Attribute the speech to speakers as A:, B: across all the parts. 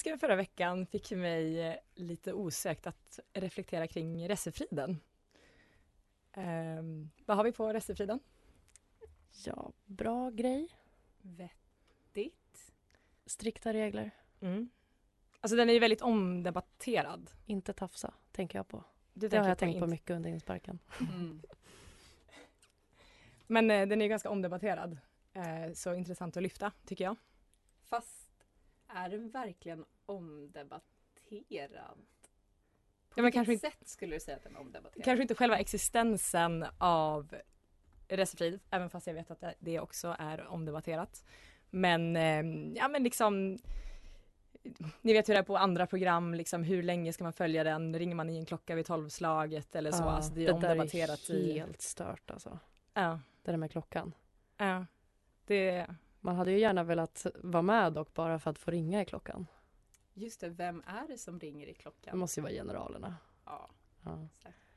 A: Ressegasken förra veckan fick mig eh, lite osökt att reflektera kring resefriden. Um, vad har vi på resefriden?
B: Ja, bra grej.
A: Vettigt.
B: Strikta regler.
A: Mm. Alltså den är ju väldigt omdebatterad.
B: Inte tafsa, tänker jag på.
A: Du
B: det har jag
A: på
B: tänkt på mycket under insparken.
A: Mm. Men eh, den är ju ganska omdebatterad. Eh, så intressant att lyfta, tycker jag.
C: Fast är den verkligen omdebatterad? På
A: Ja, men
C: vilket
A: kanske inte-
C: sätt skulle du säga att den är omdebatterad?
A: Kanske inte själva existensen av resefrid, även fast jag vet att det- det också är omdebatterat. Men, eh, ja men liksom ni vet hur det är på andra program, liksom, hur länge ska man följa den? Ringer man i en klocka vid tolvslaget eller så?
B: Ja,
A: alltså, det är
B: det
A: omdebatterat
B: där är
A: i...
B: helt stört alltså.
A: Ja.
B: Det där med klockan.
A: Ja. Det...
B: Man hade ju gärna velat vara med dock bara för att få ringa i klockan.
C: Just det, vem är det som ringer i klockan?
B: Det måste ju vara generalerna.
C: Ja.
B: Ja.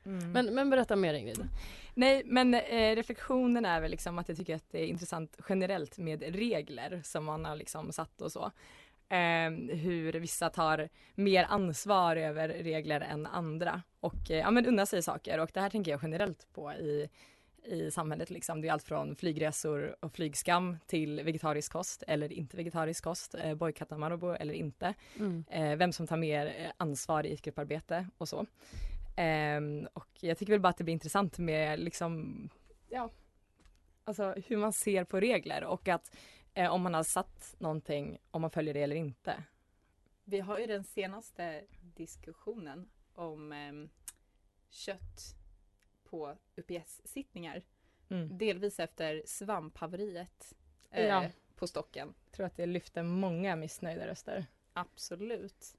A: Mm.
B: Men, men berätta mer Ingrid.
A: Nej, men eh, reflektionen är väl liksom att jag tycker att det är intressant generellt med regler som man har liksom satt och så. Eh, hur vissa tar mer ansvar över regler än andra och eh, ja, men unnar sig saker och det här tänker jag generellt på i i samhället liksom. Det är allt från flygresor och flygskam till vegetarisk kost eller inte vegetarisk kost, eh, bojkotta Marabou eller inte.
B: Mm.
A: Eh, vem som tar mer eh, ansvar i grupparbete och så. Ehm, och jag tycker väl bara att det blir intressant med liksom, ja, alltså hur man ser på regler och att eh, om man har satt någonting, om man följer det eller inte.
C: Vi har ju den senaste diskussionen om em, kött på UPS-sittningar.
A: Mm.
C: Delvis efter svamphaveriet eh,
A: Ja.
C: på stocken.
A: Jag tror att det lyfter många missnöjda röster.
C: Absolut.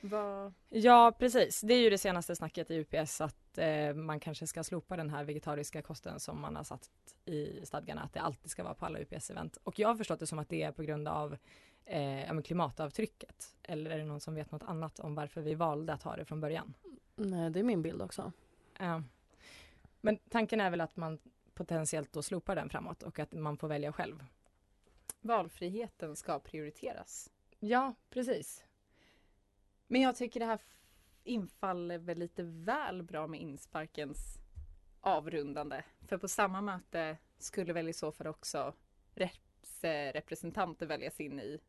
C: Vad...
A: Ja, precis. Det är ju det senaste snacket i UPS att eh, man kanske ska slopa den här vegetariska kosten som man har satt i stadgarna, att det alltid ska vara på alla UPS-event. Och jag har förstått det som att det är på grund av eh, klimatavtrycket. Eller är det någon som vet något annat om varför vi valde att ha det från början?
B: Nej, det är min bild också.
A: Ja. Men tanken är väl att man potentiellt då slopar den framåt och att man får välja själv.
C: Valfriheten ska prioriteras.
A: Ja, precis.
C: Men jag tycker det här infaller väl lite väl bra med insparkens avrundande. För på samma möte skulle väl i så fall också representanter väljas in i,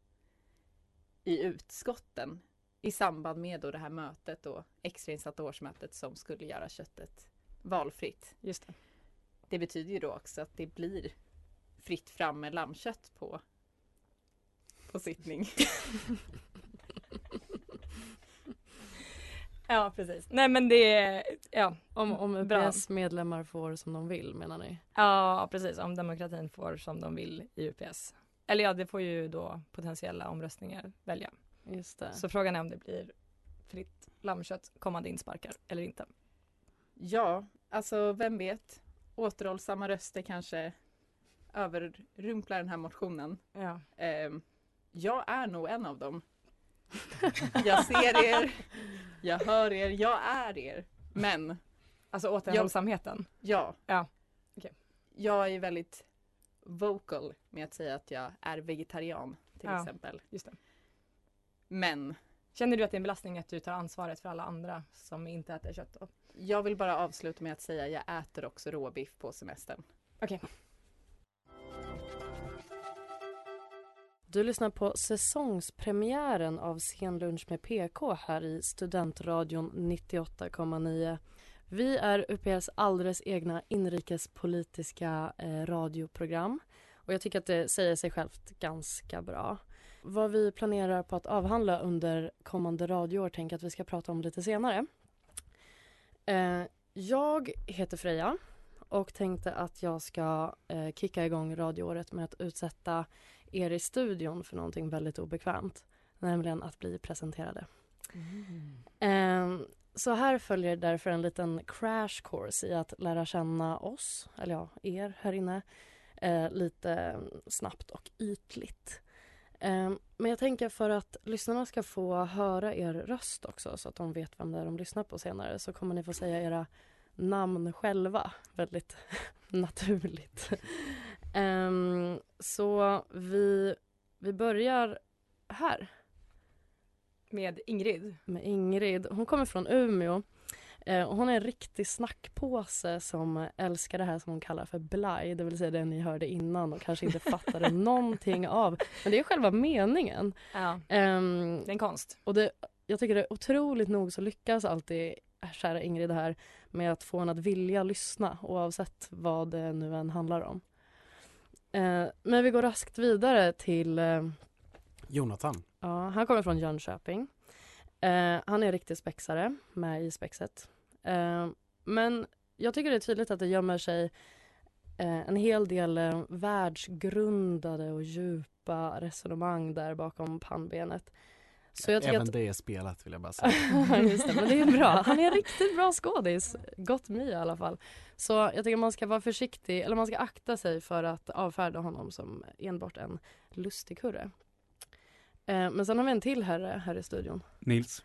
C: i utskotten i samband med då det här mötet och extrainsatta årsmötet som skulle göra köttet valfritt.
A: Just det.
C: Det betyder ju då också att det blir fritt fram med lammkött på, på sittning.
A: Ja, precis. Nej, men det är, ja.
B: Om, om
A: Bra.
B: UPS medlemmar får som de vill menar ni?
A: Ja, precis. Om demokratin får som de vill i UPS. Eller ja, det får ju då potentiella omröstningar välja.
B: Just det.
A: Så frågan är om det blir fritt lammkött kommande insparkar eller inte.
C: Ja, alltså vem vet? Återhållsamma röster kanske överrumplar den här motionen.
A: Ja.
C: Ehm, jag är nog en av dem. Jag ser er, jag hör er, jag är er. Men
A: Alltså återhållsamheten?
C: ja,
A: Ja. Okej.
C: jag är väldigt vocal med att säga att jag är vegetarian till
A: Ja.
C: exempel.
A: Just det.
C: Men
A: Känner du att det är en belastning att du tar ansvaret för alla andra som inte äter kött? Då?
C: jag vill bara avsluta med att säga att jag äter också råbiff på semestern.
A: Okej.
B: Du lyssnar på säsongspremiären av Scenlunch med PK här i Studentradion 98,9. Vi är UPS alldeles egna inrikespolitiska eh, radioprogram Och jag tycker att det säger sig självt ganska bra. Vad vi planerar på att avhandla under kommande radioår tänker att vi ska prata om lite senare. Eh, jag heter Freja och tänkte att jag ska eh, kicka igång radioåret med att utsätta er i studion för någonting väldigt obekvämt. Nämligen att bli presenterade. Eh, så här följer därför en liten crash course i att lära känna oss, eller ja, er här inne, eh, lite snabbt och ytligt. Eh, men jag tänker för att lyssnarna ska få höra er röst också så att de vet vem det är de lyssnar på senare så kommer ni få säga era namn själva väldigt naturligt. Ehm, så vi, vi börjar här.
A: Med Ingrid.
B: Med Ingrid. Hon kommer från Umeå. Eh, hon är en riktig snackpåse som älskar det här som hon kallar för blaj, det vill säga det ni hörde innan och kanske inte fattade någonting av. Men det är själva meningen.
A: Ja,
B: Ehm,
A: det är en konst.
B: och det, jag tycker det är otroligt nog så lyckas alltid kära Ingrid här med att få henne att vilja lyssna oavsett vad det nu än handlar om. Eh, men vi går raskt vidare till eh,
D: Jonathan.
B: Ja, han kommer från Jönköping. Eh, han är riktig spexare med i spexet. Eh, men jag tycker det är tydligt att det gömmer sig eh, en hel del eh, världsgrundade och djupa resonemang där bakom pannbenet. Så jag tycker
D: Även
B: att...
D: det är spelat vill jag bara säga.
B: Just det, men det är bra. Han är en riktigt bra skådis. Gott my i alla fall. Så jag tycker man ska vara försiktig, eller man ska akta sig för att avfärda honom som enbart en lustigkurre. Eh, men sen har vi en till herre här i studion.
D: Nils.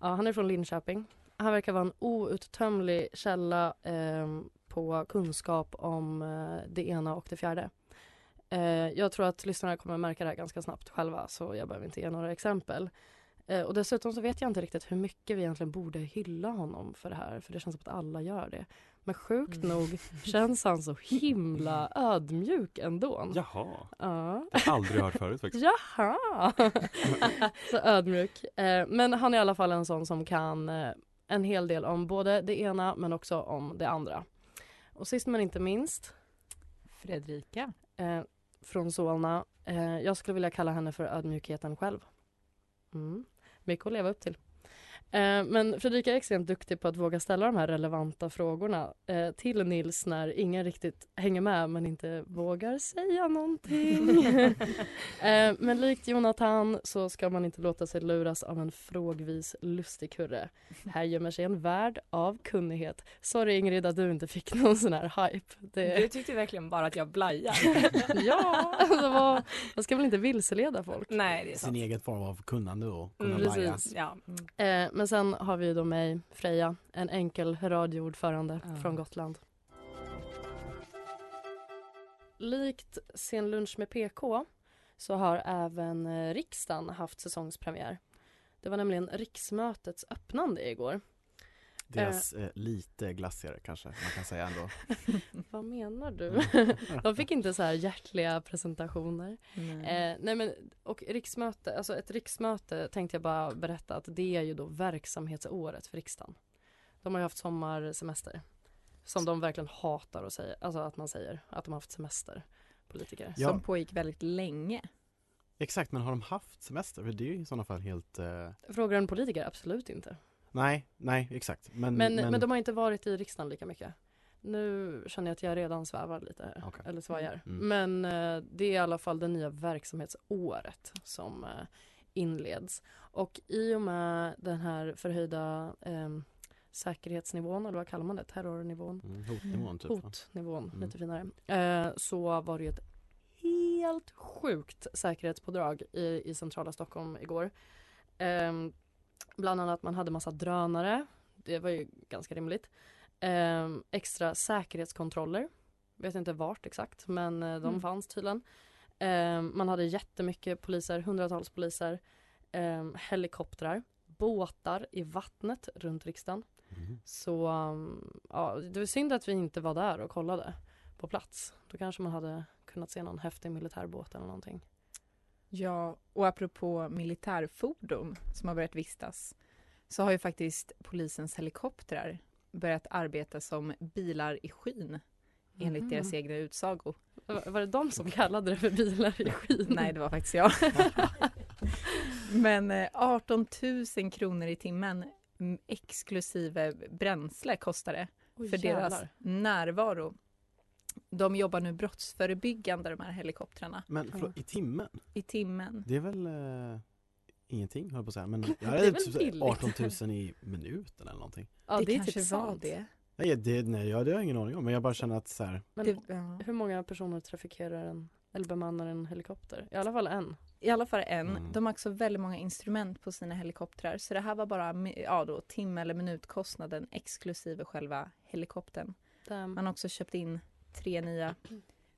B: Ja, han är från Linköping. Han verkar vara en outtömlig källa eh, på kunskap om eh, det ena och det fjärde. Eh, jag tror att lyssnarna kommer märka det här ganska snabbt själva så jag behöver inte ge några exempel. Eh, och dessutom så vet jag inte riktigt hur mycket vi egentligen borde hylla honom för det här för det känns som att alla gör det. Men sjukt nog känns han så himla ödmjuk ändå.
D: Jaha.
B: Ja.
D: Det har aldrig hört förut faktiskt.
B: Jaha! så ödmjuk. Eh, men han är i alla fall en sån som kan eh, en hel del om både det ena men också om det andra. Och sist men inte minst
C: Fredrika.
B: eh, från Solna. Eh, jag skulle vilja kalla henne för ödmjukheten själv. Mm. Mycket att leva upp till. Eh, men Fredrika är extremt duktig på att våga ställa de här relevanta frågorna eh, till Nils när ingen riktigt hänger med men inte vågar säga någonting. eh, men likt Jonathan så ska man inte låta sig luras av en frågvis lustigkurre. Här gömmer sig en värld av kunnighet. Sorry Ingrid att du inte fick någon sån här hype. Det...
A: Du tyckte verkligen bara att jag blajar.
B: ja, alltså vad, man ska väl inte vilseleda folk?
A: Nej, det är
D: Sin
A: sant.
D: egen form av kunnande och kunna
B: Mm,
D: blaja.
B: precis.
A: Ja.
B: Eh, men sen har vi då mig, Freja, en enkel radioordförande
A: Ja.
B: från Gotland. Likt Sen lunch med PK så har även eh, riksdagen haft säsongspremiär. Det var nämligen riksmötets öppnande igår.
D: Deras eh, lite glassigare kanske man kan säga ändå.
B: Vad menar du?
D: Mm.
B: De fick inte så här hjärtliga presentationer.
C: Mm.
B: Eh, nej men, och riksmöte, alltså ett riksmöte tänkte jag bara berätta att det är ju då verksamhetsåret för riksdagen. De har ju haft sommarsemester. Som de verkligen hatar att säga, alltså att man säger att de har haft semester, politiker.
D: Ja.
C: Som pågick väldigt länge.
D: Exakt, men har de haft semester? För det är ju i sådana fall helt... Eh...
B: Frågar en politiker? Absolut inte.
D: Nej, nej exakt. Men,
B: Men, men... de har inte varit i riksdagen lika mycket. Nu känner jag att jag redan svävar lite här,
D: Okej.
B: eller svajar.
D: Mm.
B: Men eh, det är i alla fall det nya verksamhetsåret som eh, inleds. Och i och med den här förhöjda eh, säkerhetsnivån, eller vad kallar man det? Terrornivån?
D: Mm, hotnivån typ.
B: Hotnivån,
D: Mm.
B: lite finare. Eh, så var det ju ett helt sjukt säkerhetspådrag i, i centrala Stockholm igår. Eh, bland annat man hade massa drönare. Det var ju ganska rimligt. Eh, extra säkerhetskontroller. Vet inte vart exakt men eh, de
C: Mm.
B: fanns tydligen. Eh, man hade jättemycket poliser, hundratals poliser. Eh, helikoptrar, båtar i vattnet runt riksdagen.
D: Mm.
B: Så um, ja, det var synd att vi inte var där och kollade på plats. Då kanske man hade kunnat se någon häftig militärbåt eller någonting.
C: Ja, och apropå militärfordon som har börjat vistas så har ju faktiskt polisens helikoptrar börjat arbeta som bilar i skyn enligt
B: Mhm.
C: deras egna utsago.
B: Var det de som kallade det för bilar i skyn?
C: Nej, det var faktiskt jag. Men eh, 18 000 kronor i timmen mm, exklusive bränsle kostar det
B: Oj,
C: för deras
B: jävlar.
C: närvaro. De jobbar nu brottsförebyggande de här helikoptrarna
D: Men förlåt, i timmen?
C: i timmen.
D: Det är väl eh, ingenting höll jag på att säga men jag
B: Det
D: hade
B: är väl
D: typ
B: billigt.
D: 18 000 i minuten eller någonting.
B: Ja, det, är
C: kanske
B: typ
C: var
B: sant.
C: det.
D: Nej, det, nej jag, det har jag ingen aning om men jag bara känner att så här,
B: Men
C: det ja.
B: hur många personer trafikerar en, eller bemannar en helikopter? I alla fall en.
C: I alla fall en.
D: Mm.
C: De har också väldigt många instrument på sina helikoptrar. Så det här var bara ja, då, timme eller minutkostnaden exklusive själva helikoptern.
B: Där,
C: Man har också köpt in tre nya.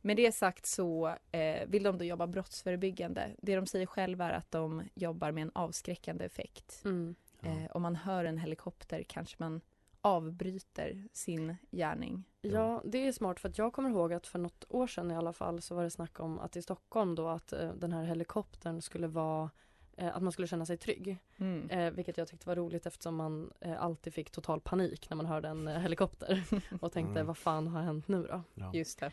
C: Med det sagt så eh, vill de då jobba brottsförebyggande. Det de säger själva är att de jobbar med en avskräckande effekt.
B: mm.
C: Eh, om man hör en helikopter kanske man avbryter sin gärning.
B: Ja, det är smart för att jag kommer ihåg att för något år sedan i alla fall så var det snack om att i Stockholm då att eh, den här helikoptern skulle vara att man skulle känna sig trygg.
C: Mm.
B: Eh, vilket jag tyckte var roligt eftersom man eh, alltid fick total panik när man hörde en eh, helikopter och tänkte
D: Mm.
B: vad fan har hänt nu då?
D: ja.
C: Just det.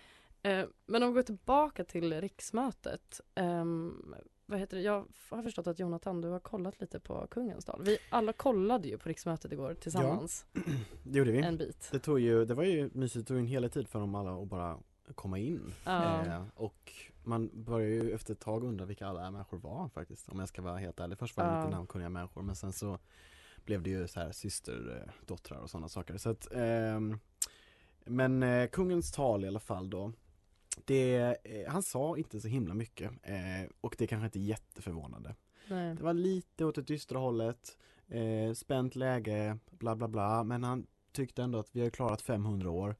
B: Eh, men om vi går tillbaka till riksmötet. ehm, vad heter det? Jag har förstått att Jonathan, du har kollat lite på Kungens tal. Vi alla kollade ju på riksmötet igår tillsammans
D: Det gjorde vi.
B: en bit.
D: Det tog ju, det var ju mysigt, det tog en hel tid för dem alla att bara komma in.
B: Ja.
D: Eh, och man börjar ju efter ett tag undra vilka alla människor var faktiskt, om jag ska vara helt ärlig. Först var det
B: Ja.
D: lite namnkunniga människor men sen så blev det ju så här systerdottrar och sådana saker. Så att, ehm, men eh, kungens tal i alla fall då, det, eh, han sa inte så himla mycket eh, och det kanske inte är jätteförvånande.
B: Nej.
D: Det var lite åt det dystra hållet, eh, spänt läge, bla bla bla, men han tyckte ändå att vi har klarat 500 år.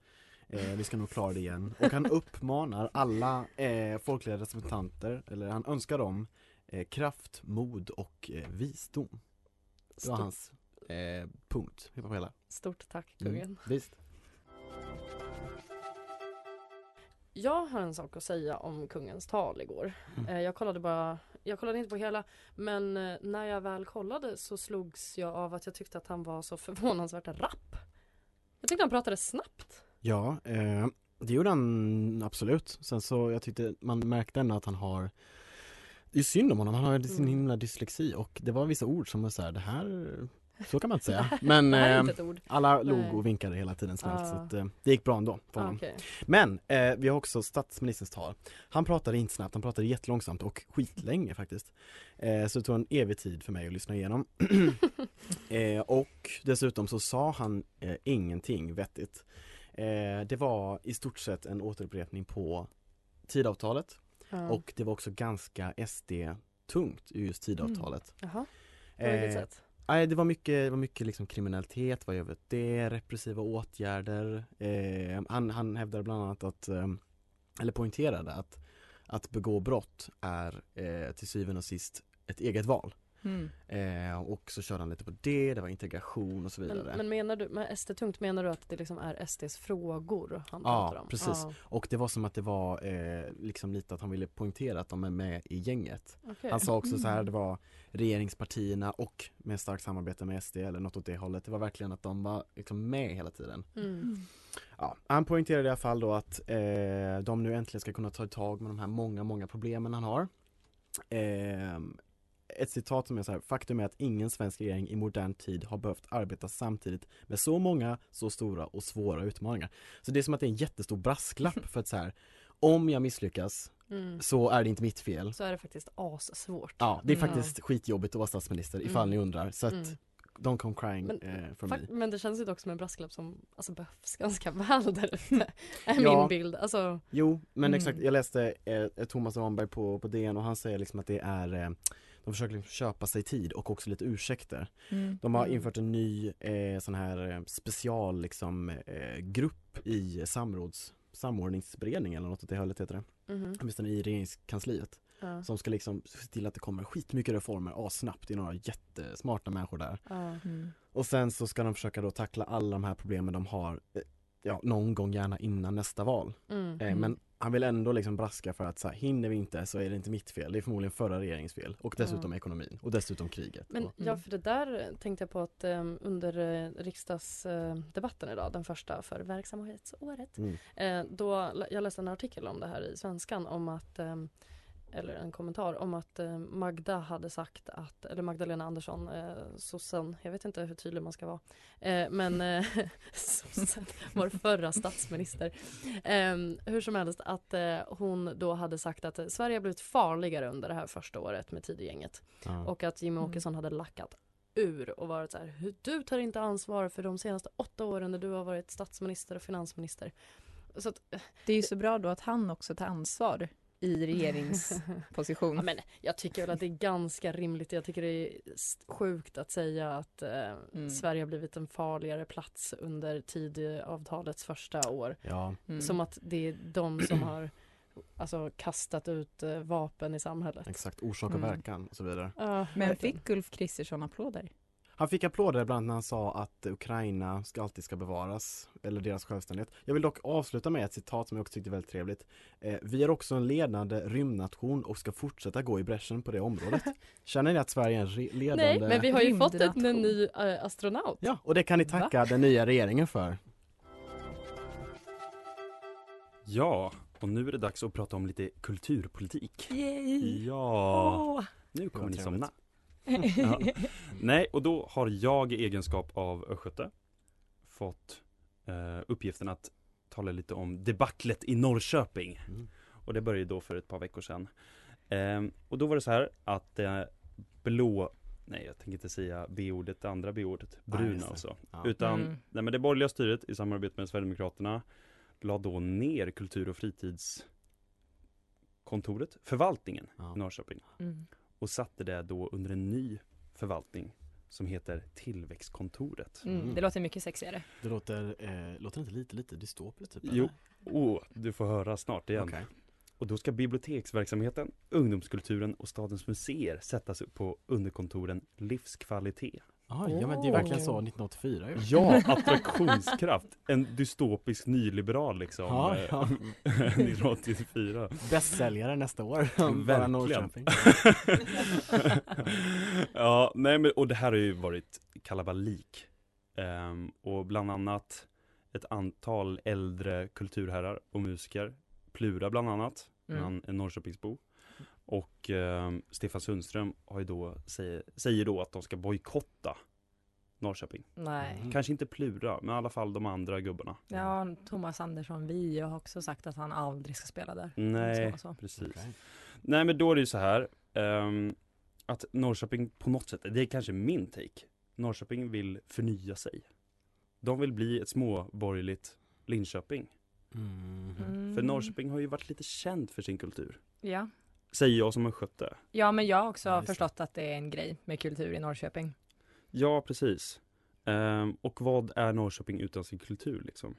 D: Eh, vi ska nog klara det igen. Och han uppmanar alla eh, folkliga representanter, eller han önskar dem eh, kraft, mod och eh, visdom. Det var hans eh, punkt på hela.
B: stort tack kungen.
D: Mm, visst.
B: Jag har en sak att säga om kungens tal igår.
D: Mm.
B: Eh, jag kollade bara, jag kollade inte på hela, men eh, när jag väl kollade så slogs jag av att jag tyckte att han var så förvånansvärt rapp. Jag tyckte han pratade snabbt.
D: Ja, eh, det gjorde han absolut. Sen så jag tyckte man märkte ändå att han har Det är synd om honom, han har ju sin
B: Mm.
D: himla dyslexi och det var vissa ord som var såhär, det här Så kan man inte säga. Men eh, alla log och vinkade hela tiden snällt
B: Ah.
D: så att, eh, det gick bra ändå för
B: Ah,
D: honom.
B: okej.
D: Men eh, vi har också statsministerns tal. Han pratade inte snabbt, han pratade jättelångsamt och skitlänge faktiskt. Eh, så det tog en evig tid för mig att lyssna igenom. eh, och dessutom så sa han ingenting vettigt. Eh, det var i stort sett en återupprepning på tidavtalet
B: Ja.
D: och det var också ganska SD-tungt i just tidavtalet.
B: Jaha, på vilket
D: Eh,
B: sätt?
D: Nej det var mycket, det var mycket liksom kriminalitet, vad gör vi det, repressiva åtgärder. Eh, han, han hävdade bland annat att, eh, eller poängterade att, att begå brott är eh, till syvende och sist ett eget val.
C: Mm.
D: Eh, och så körde han lite på det, det var integration och så vidare.
B: Men, men menar du, med SD-tungt menar du att det liksom är SDs frågor han pratar
D: Ja,
B: om?
D: precis.
B: Ja,
D: Och det var som att det var eh, liksom lite att han ville poängtera att de är med i gänget.
B: okej.
D: Han sa också så här,
C: Mm.
D: det var regeringspartierna och med starkt samarbete med SD eller något åt det hållet. Det var verkligen att de var liksom med hela tiden.
B: Mm.
D: Ja, han poängterade i alla fall då att eh, de nu äntligen ska kunna ta tag med de här många, många problemen han har. Eh, ett citat som är så här, faktum är att ingen svensk regering i modern tid har behövt arbeta samtidigt med så många, så stora och svåra utmaningar. Så det är som att det är en jättestor brasklapp för att så här, om jag misslyckas
B: Mm.
D: så är det inte mitt fel.
B: Så är det faktiskt assvårt.
D: Ja, det är
B: Mm.
D: faktiskt skitjobbigt att vara statsminister ifall
B: Mm.
D: ni undrar. Så att
B: Mm.
D: don't come crying
B: Men
D: eh, from me.
B: men det känns ju dock som en brasklapp som alltså, behövs ganska väl där ute. Är
D: Ja.
B: min bild. Alltså,
D: Jo, men
B: Mm.
D: exakt. Jag läste eh, Thomas Ramberg på, på DN och han säger liksom att det är eh, de försöker liksom köpa sig tid och också lite ursäkter.
C: Mm.
D: De har
B: Mm.
D: infört en ny eh, sån här eh, special liksom eh, grupp i samråds samordningsberedning eller något åt det hållet heter det.
B: mhm.
D: Åtminstone i regeringskansliet.
B: ja.
D: Som ska liksom se till att det kommer skitmycket reformer assnabbt. Det är några jättesmarta människor där.
C: Mm.
D: Och sen så ska de försöka då tackla alla de här problemen de har. Eh, ja, någon gång gärna innan nästa val.
B: Mm.
D: Eh, men han vill ändå liksom braska för att så här, hinner vi inte så är det inte mitt fel. Det är förmodligen förra regeringens fel och dessutom
B: Ja.
D: ekonomin och dessutom kriget.
B: Men
D: och,
B: ja, för det där tänkte jag på att um, under uh, riksdagsdebatten idag, den första för verksamhetsåret,
D: Mm.
B: eh, då, jag läste en artikel om det här i Svenskan om att ehm, eller en kommentar om att eh, Magda hade sagt att, eller Magdalena Andersson, eh, sossen, jag vet inte hur tydlig man ska vara, eh, men eh, sossen, vår förra statsminister, eh, hur som helst att eh, hon då hade sagt att eh, Sverige har blivit farligare under det här första året med Tidögänget
D: Ja.
B: och att Jimmy Åkesson hade lackat ur och varit så här, "Hur- du tar inte ansvar för de senaste åtta åren när du har varit statsminister och finansminister. Så att,
C: Det är ju så bra då att han också tar ansvar i regeringsposition.
B: Ja, men jag tycker väl att det är ganska rimligt. Jag tycker det är sjukt att säga att eh,
C: Mm.
B: Sverige har blivit en farligare plats under Tidöavtalets första år.
D: Ja.
C: Mm.
B: Som att det är de som har alltså, kastat ut eh, vapen i samhället.
D: Exakt, orsak och
C: Mm.
D: verkan och så vidare.
B: Ja,
C: Men
B: verkligen.
C: fick Ulf Kristersson applåder?
D: Han fick applåder bland annat när han sa att Ukraina ska alltid ska bevaras, eller deras självständighet. Jag vill dock avsluta med ett citat som jag också tyckte var väldigt trevligt. Eh, vi är också en ledande rymdnation och ska fortsätta gå i bräschen på det området. Känner ni att Sverige är en ledande?
B: Nej, men vi har ju fått en, ny eh, astronaut.
D: Ja, och det kan ni tacka den nya regeringen för.
E: Ja, och nu är det dags att prata om lite kulturpolitik.
A: Yay!
E: Ja,
A: Åh.
E: nu kommer ni somna.
A: Ja.
E: Nej, och då har jag i egenskap av östgöte fått eh, uppgiften att tala lite om debaclet i Norrköping.
D: Mm.
E: Och det började då för ett par veckor sedan. Ehm, och då var det så här att eh, blå, nej jag tänker inte säga B-ordet, det andra B-ordet, bruna alltså.
D: Ja.
E: Utan,
A: Mm.
E: nej men det borgerliga styret i samarbete med Sverigedemokraterna la då ner kultur och fritidskontoret, förvaltningen
D: Ja.
E: i Norrköping
A: Mm.
E: Och satte det då under en ny förvaltning som heter Tillväxtkontoret.
A: Mm. Det låter mycket sexigare.
D: Det låter, eh, låter inte lite, lite dystopiskt typ?
E: Jo, oh, du får höra snart igen.
D: Okej.
E: Och då ska biblioteksverksamheten, ungdomskulturen och stadens museer sättas upp på underkontoren livskvalitet.
D: Ja men det är verkligen så 1984 ju.
E: Ja, attraktionskraft. En dystopisk nyliberal liksom.
D: Ja,
E: eh,
D: ja.
E: 1984.
D: Bästsäljare nästa år.
E: Verkligen. Ja, nej men och det här har ju varit kalabalik. Ehm, och bland annat ett antal äldre kulturherrar och musiker. Plura bland annat,
A: Mm.
E: är Norrköpingsbo. Och ehm, Stefan Sundström har ju då, säger, säger då att de ska bojkotta Norrköping.
A: Nej.
D: Mm.
E: Kanske inte Plura, men i alla fall de andra gubbarna.
A: Ja, Thomas Andersson Vi har också sagt att han aldrig ska spela där.
E: Nej,
A: Så, så.
E: precis.
D: Okej.
E: Nej men då är det ju så här ehm, Att Norrköping på något sätt, det är kanske min take Norrköping vill förnya sig De vill bli ett småborgerligt Linköping
D: Mm.
A: Mm.
E: För Norrköping har ju varit lite känd för sin kultur
A: Ja.
E: Säger jag som en skötte
A: ja, men jag har också
D: Ja, just det.
A: förstått att det är en grej med kultur i Norrköping.
E: Ja precis Ehm, Och vad är Norrköping utan sin kultur liksom?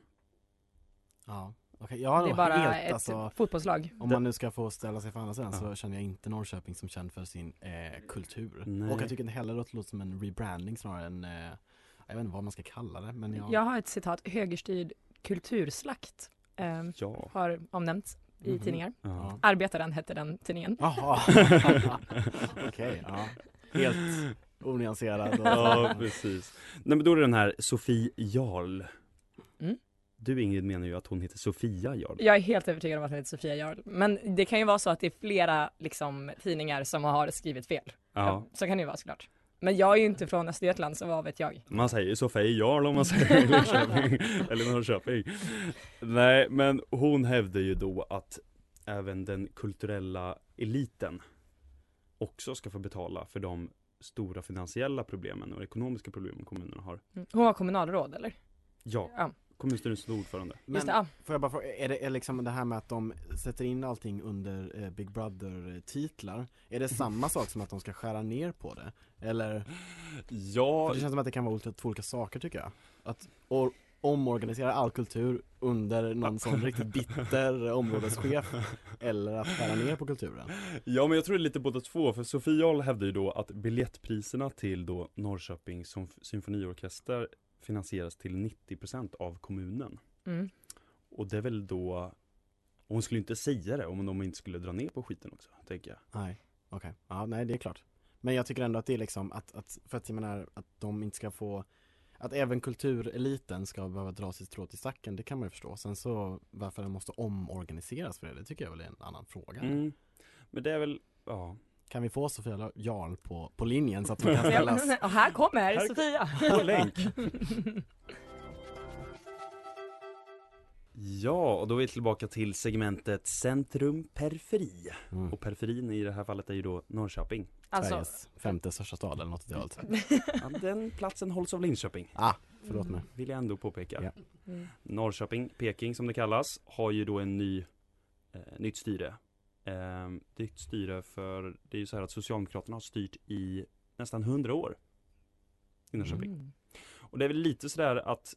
D: Ja, okej. Jag har
A: det är bara
D: helt,
A: ett
D: alltså,
A: fotbollslag.
D: Om man nu ska få ställa sig för andra sidan
E: Ja.
D: så känner jag inte Norrköping som känd för sin eh, kultur.
E: Nej.
D: Och jag tycker inte heller att det låter som en rebranding snarare än, eh, jag vet inte vad man ska kalla det men jag,
A: Jag har ett citat, högerstyrd kulturslakt. ehm,
E: Ja
A: har omnämnts i
D: Mhm.
A: tidningar.
E: Ja.
A: Arbetaren hette den tidningen.
D: Jaha, okej, ja. Helt onyanserad och,
E: Ja precis Nej men då är det den här Sofie Jarl
A: Mm.
E: Du Ingrid menar ju att hon heter Sofia Jarl
A: Jag är helt övertygad om att den heter Sofia Jarl. Men det kan ju vara så att det är flera liksom, tidningar som har skrivit fel.
E: Ja,
A: Så kan det ju vara såklart. Men jag är ju inte från Östergötland så vad vet jag.
E: man säger ju Sofia Jarl om man säger Linköping eller Norrköping Nej men hon hävdar ju då att även den kulturella eliten också ska få betala för de stora finansiella problemen och ekonomiska problemen kommunerna har
A: Mm. Hon var kommunalråd eller?
E: Ja,
A: Ja.
E: Kommunstyrelsens ordförande
D: Men
A: Just det, ja.
D: får jag bara fråga, är det är liksom det här med att de sätter in allting under eh, Big Brother titlar Är det samma sak som att de ska skära ner på det? Eller?
E: Ja,
D: För det känns som att det kan vara olika, två olika saker tycker jag Att or- omorganisera all kultur under någon sån riktigt bitter områdeschef Eller att skära ner på kulturen
E: Ja men jag tror det är lite båda två, för Sofie Jarl hävdar ju då att biljettpriserna till då Norrköpings symf- symfoniorkester finansieras till 90% av kommunen.
A: Mm.
E: Och det är väl då och hon skulle inte säga det om de inte skulle dra ner på skiten också, tänker jag.
D: Nej, okej. Ja, nej det är klart. Men jag tycker ändå att det är liksom att, att för att jag menar att de inte ska få att även kultureliten ska behöva dra sitt strå till stacken, det kan man ju förstå. Sen så varför den måste omorganiseras för det, det tycker jag väl är en annan fråga.
E: Mm. Men det är väl, ja.
D: Kan vi få Sofia Jarl på, på linjen så att hon kan ställas?
A: Och här kommer
E: Här-
A: Sofia!
E: På länk. Ja, och då är vi tillbaka till segmentet Centrum Periferi.
D: Mm.
E: Och periferin i det här fallet är ju då Norrköping.
A: Alltså,
D: Sveriges femte största stad eller något åt det hållet.
E: Ja, den platsen hålls av Linköping.
D: Ah, förlåt mig.
E: Vill jag ändå påpeka.
D: Ja.
A: Mm.
E: Norrköping, Peking som det kallas, har ju då en ny, eh, nytt styre. Eh, nytt styre för det är ju så här att Socialdemokraterna har styrt i nästan 100 år i Norrköping.
A: Mm.
E: Och det är väl lite sådär att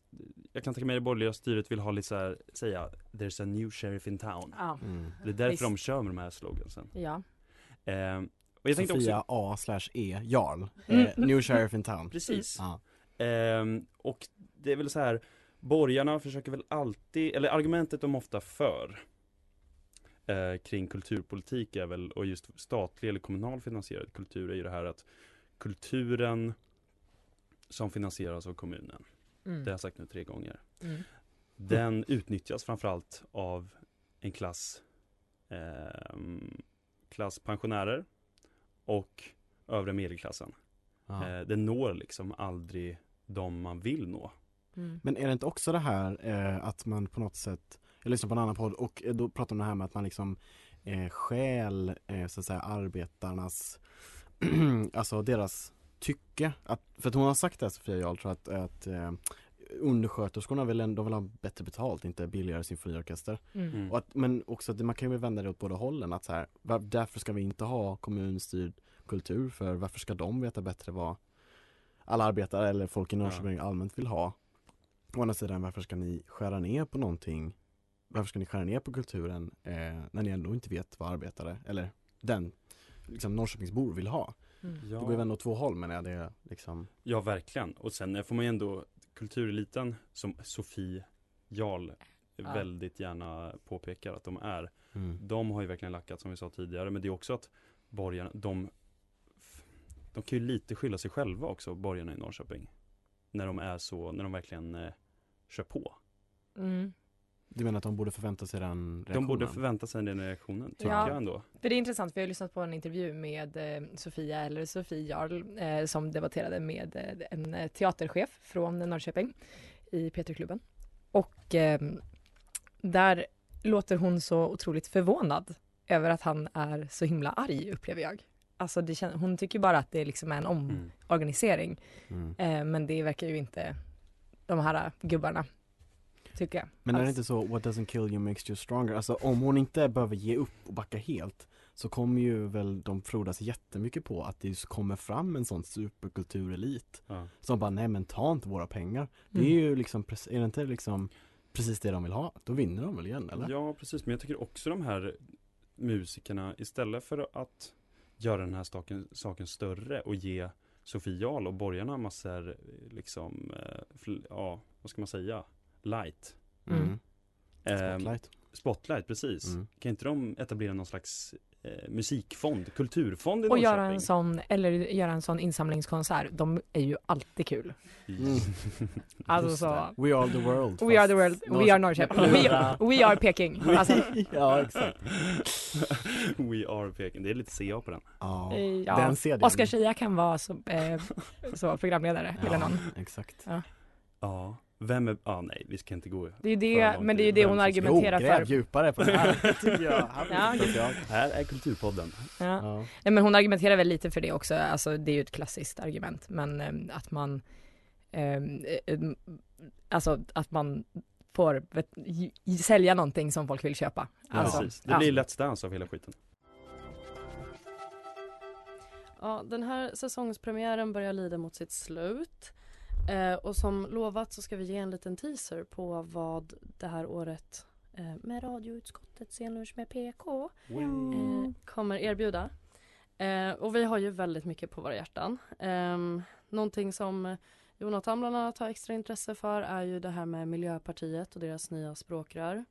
E: jag kan tänka mig det borgerliga styret vill ha lite såhär, säga There's a new sheriff in town.
A: Ja.
D: Mm.
E: Det är därför
A: Visst.
E: de kör med de här slogansen.
A: ja.
E: Eh, och jag tänkte
D: Sofia
E: också,
D: A slash E Jarl,
A: Mm.
D: eh, New Sheriff in Town.
E: precis.
D: Ja.
E: Ehm, och det är väl så här Borgarna försöker väl alltid, eller argumentet de ofta för eh, kring kulturpolitik är väl, och just statlig eller kommunal finansierad kultur är ju det här att kulturen som finansieras av kommunen,
A: Mm.
E: det har jag sagt nu tre gånger,
A: Mm.
E: den utnyttjas framförallt av en klass, ehm, klass pensionärer och övre medelklassen. Eh, det når liksom aldrig de man vill nå.
A: Mm.
D: Men är det inte också det här eh, att man på något sätt, jag lyssnade på en annan podd och eh, då pratar de om det här med att man liksom eh, stjäl eh, så att säga arbetarnas, alltså deras tycke. Att, för att hon har sagt det Sofia Jarl tror att, att eh, undersköterskorna vill ändå vill ha bättre betalt, inte billigare symfoniorkester.
A: Mm.
E: Mm.
D: Och att, men också att man kan ju vända det åt båda hållen att så här, var, därför ska vi inte ha kommunstyrd kultur för varför ska de veta bättre vad alla arbetare eller folk i Norrköping allmänt vill ha? Å andra sidan varför ska ni skära ner på någonting? Varför ska ni skära ner på kulturen eh, när ni ändå inte vet vad arbetare eller den liksom Norrköpingsbor vill ha?
A: Mm.
D: Det går ju ändå två håll men är det liksom
E: Ja, verkligen. Och sen får man ju ändå kultureliten som Sofie Jarl
A: Ja.
E: väldigt gärna påpekar att de är.
D: mm.
E: De har ju verkligen lackat som vi sa tidigare. Men det är också att borgarna, de de kan ju lite skylla sig själva också, borgarna i Norrköping. När de är så, när de verkligen eh, kör på.
A: Mm.
D: Du menar att de borde förvänta sig den reaktionen?
E: De borde förvänta sig den reaktionen, tycker
A: Ja.
E: jag ändå.
A: För det är intressant, för jag har lyssnat på en intervju med eh, Sofia, eller Sofie Jarl, eh, som debatterade med eh, en eh, teaterchef från Norrköping i Peterklubben. Och eh, där låter hon så otroligt förvånad över att han är så himla arg, upplever jag. Alltså det hon tycker bara att det liksom är en
E: Mm.
A: omorganisering.
D: mm.
A: Eh, men det verkar ju inte de här gubbarna, tycker jag.
D: Men är det
A: alls.
D: inte så, what doesn't kill you makes you stronger? Alltså om hon inte behöver ge upp och backa helt så kommer ju väl de frodas jättemycket på att det just kommer fram en sån superkulturelit
E: Ja.
D: som bara, nej men ta inte våra pengar. Det är
A: Mm.
D: ju liksom, är det inte liksom precis det de vill ha? Då vinner de väl igen eller?
E: Ja, precis. Men jag tycker också de här musikerna, istället för att göra den här saken, saken större och ge Sofie Jarl och borgarna massor, liksom, eh, ja, vad ska man säga, light.
D: Mm.
E: Ehm,
D: Spotlight.
E: Spotlight, precis.
D: Mm.
E: Kan inte de etablera någon slags eh, musikfond, kulturfond i
A: Och göra en sån, eller göra en sån insamlingskonsert, de är ju alltid kul.
D: Mm.
A: Alltså
D: Just
A: så.
D: We are the world.
A: we are the world, we are Norrköping, we, we are Peking. Alltså,
D: ja exakt.
E: We are Peking, det är lite CA på den.
D: Ja,
A: eh,
D: den
A: ja.
D: CDn.
A: Oskar Zia kan vara så, eh, så programledare, eller någon.
D: Exakt.
E: Ja, vem är, ah, nej vi ska inte gå
A: Det är ju
E: för
A: det, men det är ju det hon argumenterar
D: Jo, gräv
A: för.
D: djupare på det här, tycker jag. Här
A: Ja.
D: det.
E: Här är Kulturpodden.
A: Ja.
D: Ja.
A: Nej, men hon argumenterar väl lite för det också, alltså det är ju ett klassiskt argument, men eh, att man eh, eh, Alltså att man får vet, sälja någonting som folk vill köpa.
E: Ja,
A: Alltså,
E: precis. Det
A: ja.
E: blir Let's Dance av hela skiten.
B: Ja, den här säsongspremiären börjar lida mot sitt slut. Eh, och som lovat så ska vi ge en liten teaser på vad det här året eh, med radioutskottet Scenlunch med PK eh, kommer erbjuda. Eh, och vi har ju väldigt mycket på våra hjärtan. Eh, någonting som Jonathan bland annat har extra intresse för är ju det här med Miljöpartiet och deras nya språkrör.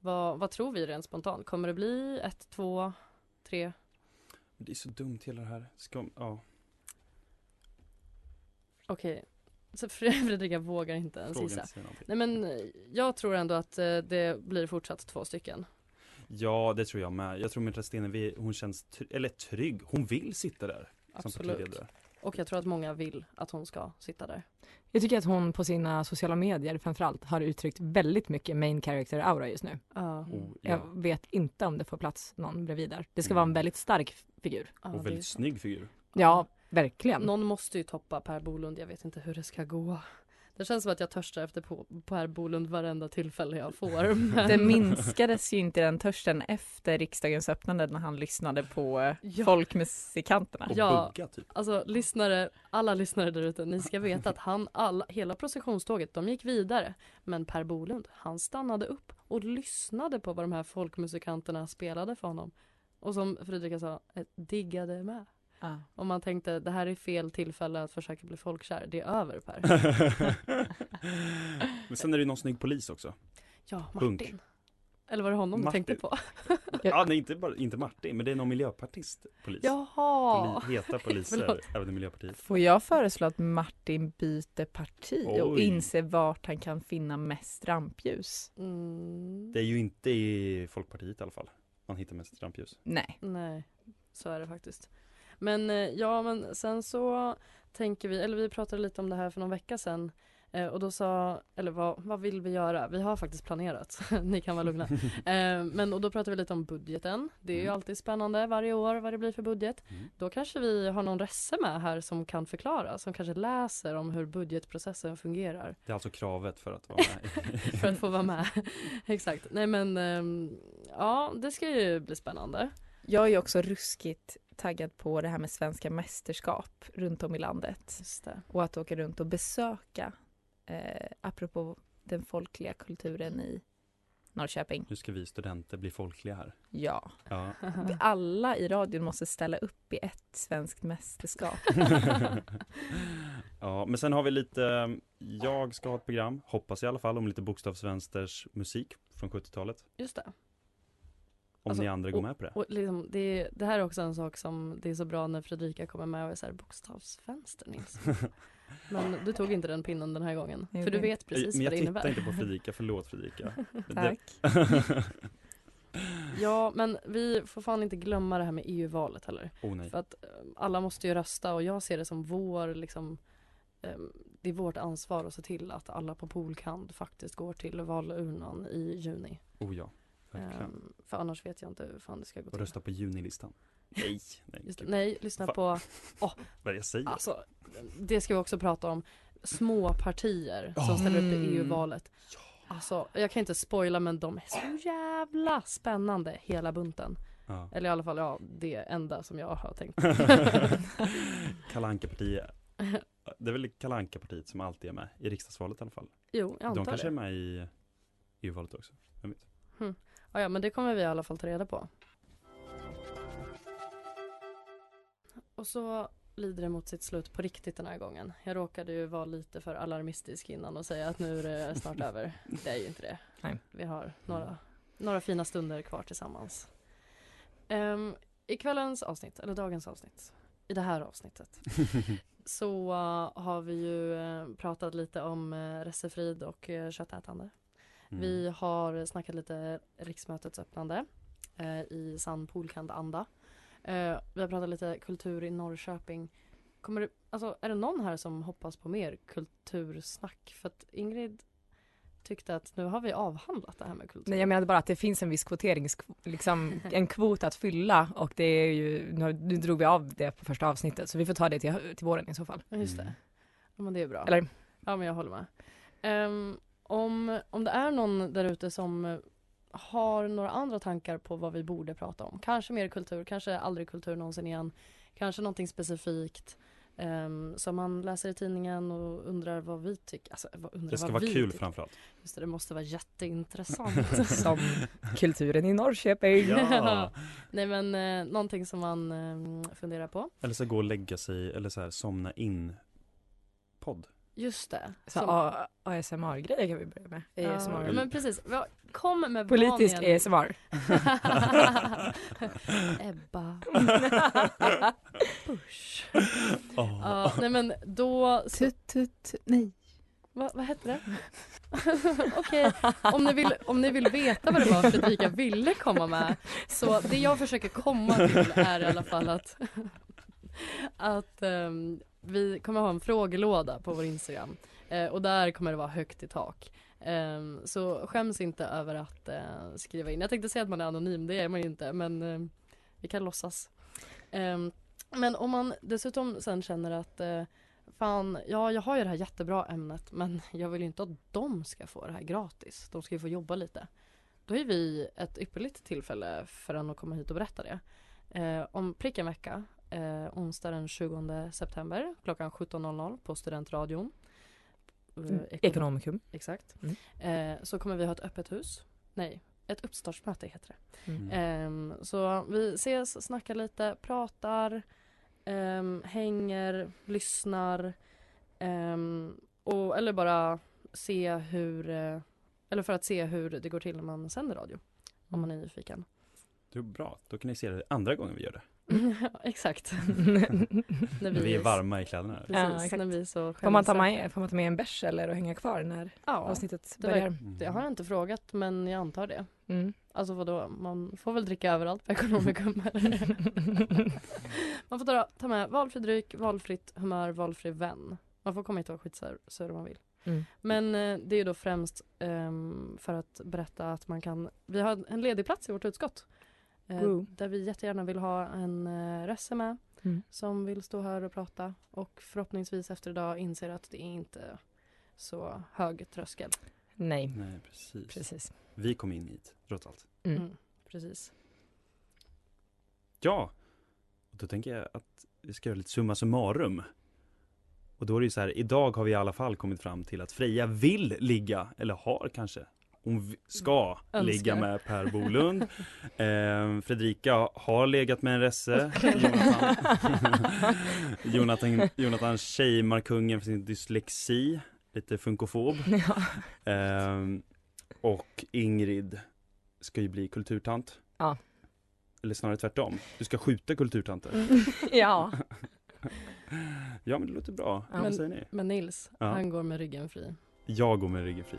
B: Vad, vad tror vi rent spontant? Kommer det bli ett, två, tre?
E: Det är så dumt hela det här. Ska, ja.
B: Okej, så Fred- Fredrika vågar inte ens
E: Fråga
B: gissa.
E: inte.
B: Nej men eh, jag tror ändå att eh, det blir fortsatt två stycken.
E: Ja, det tror jag med. Jag tror Märta Stenevi, hon känns, tr- eller trygg. Hon vill sitta där som
B: Absolut.
E: partiledare.
B: Och jag tror att många vill att hon ska sitta där.
A: Jag tycker att hon på sina sociala medier framförallt har uttryckt väldigt mycket main character aura just nu.
B: Ja.
E: Oh,
A: Jag
E: ja.
A: vet inte om det får plats någon bredvid där. Det ska
E: Mm.
A: vara en väldigt stark figur.
B: Ja,
E: Och väldigt snygg figur.
A: Ja, verkligen.
B: Någon måste ju toppa Per Bolund, jag vet inte hur det ska gå. Det känns som att jag törstar efter på Per Bolund varenda tillfälle jag får. men-
C: Det minskades ju inte den törsten efter riksdagens öppnande när han lyssnade på eh,
B: Ja.
C: folkmusikanterna.
B: Ja.
E: bugga typ.
B: Alltså lyssnare, alla lyssnare där ute, ni ska veta att han, alla, hela processionståget, de gick vidare. Men Per Bolund, han stannade upp och lyssnade på vad de här folkmusikanterna spelade för honom. Och som Fredrika sa, eh, diggade med.
C: Ja.
B: Och man tänkte, det här är fel tillfälle att försöka bli folkkär, det är över Per.
E: Men sen är det ju någon snygg polis också.
B: Ja,
E: Punk.
B: Martin. Eller var det honom
E: Martin.
B: du tänkte på?
E: Ja, nej inte, bara, inte Martin, men det är någon miljöpartist polis.
B: Jaha!
E: Poli, heta poliser, även i Miljöpartiet.
C: Får jag föreslå att Martin byter parti och
E: Oj.
C: inser vart han kan finna mest rampljus?
B: Mm,
E: Det är ju inte i Folkpartiet i alla fall. Man hittar mest rampljus.
C: Nej.
B: nej, så är det faktiskt. Men eh, ja, men sen så tänker vi, eller vi pratade lite om det här för någon vecka sedan. Eh, och då sa, eller vad, vad vill vi göra? Vi har faktiskt planerat, ni kan vara lugna. Eh, men och då pratade vi lite om budgeten. Det är ju
E: Mm.
B: alltid spännande varje år vad det blir för budget.
E: Mm.
B: Då kanske vi har någon resse med här som kan förklara, som kanske läser om hur budgetprocessen fungerar.
E: Det är alltså kravet för att vara med.
B: för att få vara med. Exakt. Nej men ehm, ja, det ska ju bli spännande.
C: Jag är också ruskigt taggad på det här med svenska mästerskap runt om i landet.
B: Just det.
C: Och att åka runt och besöka, eh, apropå den folkliga kulturen i Norrköping.
E: Hur ska vi studenter bli folkliga här?
C: Ja.
E: Ja.
C: Alla i radion måste ställa upp i ett svenskt mästerskap.
E: ja, men sen har vi lite, jag ska ha ett program, hoppas i alla fall, om lite bokstavsvänsters musik från 70-talet.
B: Just det.
E: Om
B: Alltså,
E: ni andra går med på det.
B: Och liksom, det, det här är också en sak som det är så bra när Fredrika kommer med och är så här bokstavsfönster Nils. Men du tog inte den pinnen den här gången.
C: Jag
B: För du vet precis
E: men jag
B: vad det
E: tittar
B: innebär.
E: inte på Fredrika, förlåt Fredrika.
C: Tack.
B: Ja, men vi får fan inte glömma det här med EU-valet heller.
E: oh nej.
B: För att eh, alla måste ju rösta och jag ser det som vår, liksom, eh, det är vårt ansvar att se till att alla på Polkand faktiskt går till valurnan i juni.
E: Oh ja,
B: Ehm, för annars vet jag inte hur fan det ska gå
E: Och
B: till.
E: rösta på junilistan. Nej, nej.
B: Just det. Nej, lyssna
E: Fan.
B: på,
E: Vad är det jag säger?
B: alltså, det ska vi också prata om, små partier som
E: Ja.
B: ställer upp i. EU-valet. Alltså, jag kan inte spoila men de är så jävla spännande hela bunten.
E: Ja.
B: Eller i alla fall, ja, det enda som jag har tänkt.
E: Kalle partiet Det är väl Kalle partiet som alltid är med i riksdagsvalet i alla fall.
B: Jo, jag
E: De
B: antar
E: kanske
B: det.
E: är med i EU-valet också. Vem vet?
B: Ja, ja, men det kommer vi i alla fall ta reda på. Och så lider det mot sitt slut på riktigt den här gången. Jag råkade ju vara lite för alarmistisk innan och säga att nu är det snart över. Det är ju inte det.
A: Nej.
B: Vi har några, några fina stunder kvar tillsammans. Um, I kvällens avsnitt, eller dagens avsnitt, i det här avsnittet, så uh, har vi ju uh, pratat lite om uh, resefrid och uh, köttätande.
E: Mm.
B: Vi har snackat lite riksmötets öppnande eh, i sann Polkand-anda. Eh, vi har pratat lite kultur i Norrköping. Kommer det, alltså, är det någon här som hoppas på mer kultursnack? För att Ingrid tyckte att nu har vi avhandlat det här med kultur.
A: Nej, jag menade bara att det finns en viss kvoterings, liksom en kvot att fylla och det är ju, nu, nu drog vi av det på första avsnittet så vi får ta det till, till våren i så fall.
B: Just det. Ja, men det är bra.
A: Eller?
B: Ja, men jag håller med. Ehm, om, om det är någon där ute som eh, har några andra tankar på vad vi borde prata om, kanske mer kultur, kanske aldrig kultur någonsin igen, kanske någonting specifikt um, som man läser i tidningen och undrar vad vi tycker. Alltså, vad, undrar
E: Det ska
B: vad
E: vara
B: vi
E: kul
B: tycker.
E: framförallt.
B: Just det, det måste vara jätteintressant.
A: Som kulturen i Norrköping.
E: Ja.
B: Nej men eh, någonting som man eh, funderar på.
E: Eller så gå och lägga sig eller så här somna in podd.
B: Just det.
A: Så
B: Som-
A: A- ASMR-grejer kan vi börja med.
B: Ja,
A: ASMR.
B: men precis. Kom med
A: Politisk
B: varningen.
A: ASMR.
B: Ebba. Bush.
E: Åh.
B: Ja, nej men då...
C: Tut, tut, nej.
B: Va, vad hette det? Okej, om, ni vill, om ni vill veta vad det var Fredrika ville komma med. Så det jag försöker komma till är i alla fall att, att ehm, vi kommer ha en frågelåda på vår Instagram. Eh, och där kommer det vara högt i tak. Eh, så skäms inte över att eh, skriva in. Jag tänkte säga att man är anonym, det är man ju inte. Men eh, vi kan låtsas. Ehm, men om man dessutom sen känner att eh, Fan, ja jag har ju det här jättebra ämnet men jag vill ju inte att de ska få det här gratis. De ska ju få jobba lite. Då är vi ett ypperligt tillfälle för en att komma hit och berätta det. Eh, om prick en vecka, eh, onsdag den 20 september klockan 17.00 på Studentradion. Eh,
A: Mm,
B: Ekon-
A: Ekonomikum.
B: Exakt.
A: Mm.
B: Eh, så kommer vi ha ett öppet hus. Nej, ett uppstartsmöte heter det.
A: Mm.
B: Ehm, så vi ses, snackar lite, pratar, ehm, hänger, lyssnar. ehm, och, eller bara se hur, eh, eller för att se hur det går till när man sänder radio. Om man är nyfiken.
E: Det är bra, då kan ni se det andra gången vi gör det.
B: Ja, Exakt.
E: När vi är varma i kläderna.
B: Precis,
A: Ja, exakt.
B: när vi är så
A: Får man, ta med, får man ta med en bärs eller och hänga kvar när
B: Ja,
A: avsnittet
B: det, var,
A: börjar?
B: det har jag inte frågat men jag antar det.
A: Mm.
B: Alltså vadå, man får väl dricka överallt på Ekonomikum eller? Man får ta, ta med valfri dryck, valfritt humör, valfri vän. Man får komma hit och vara skitsur om man vill.
A: Mm.
B: Men eh, det är ju då främst ehm, för att berätta att man kan, vi har en ledig plats i vårt utskott. Eh, där vi jättegärna vill ha en eh, resse med
A: Mm.
B: som vill stå här och prata och förhoppningsvis efter idag inser att det är inte så hög tröskel.
A: Nej.
E: Nej, precis.
A: Precis.
E: Vi kom in hit, trots allt.
A: Mm.
B: Mm, precis.
E: Ja, och då tänker jag att vi ska göra lite summa summarum. Och då är det ju så här, idag har vi i alla fall kommit fram till att Freja vill ligga, eller har kanske, hon ska
B: Önskar.
E: ligga med Per Bolund. Eh, Fredrika har legat med en resse. Jonathan, Jonathan, Jonathan shamear kungen för sin dyslexi, lite funkofob.
A: Ja.
E: Eh, och Ingrid ska ju bli kulturtant.
A: Ja.
E: Eller snarare tvärtom. Du ska skjuta kulturtanter.
A: ja.
E: Ja men det låter bra.
A: Ja.
E: Vad säger ni?
B: Men Nils,
E: Ja.
B: han går med ryggen fri.
E: Jag går med ryggen fri.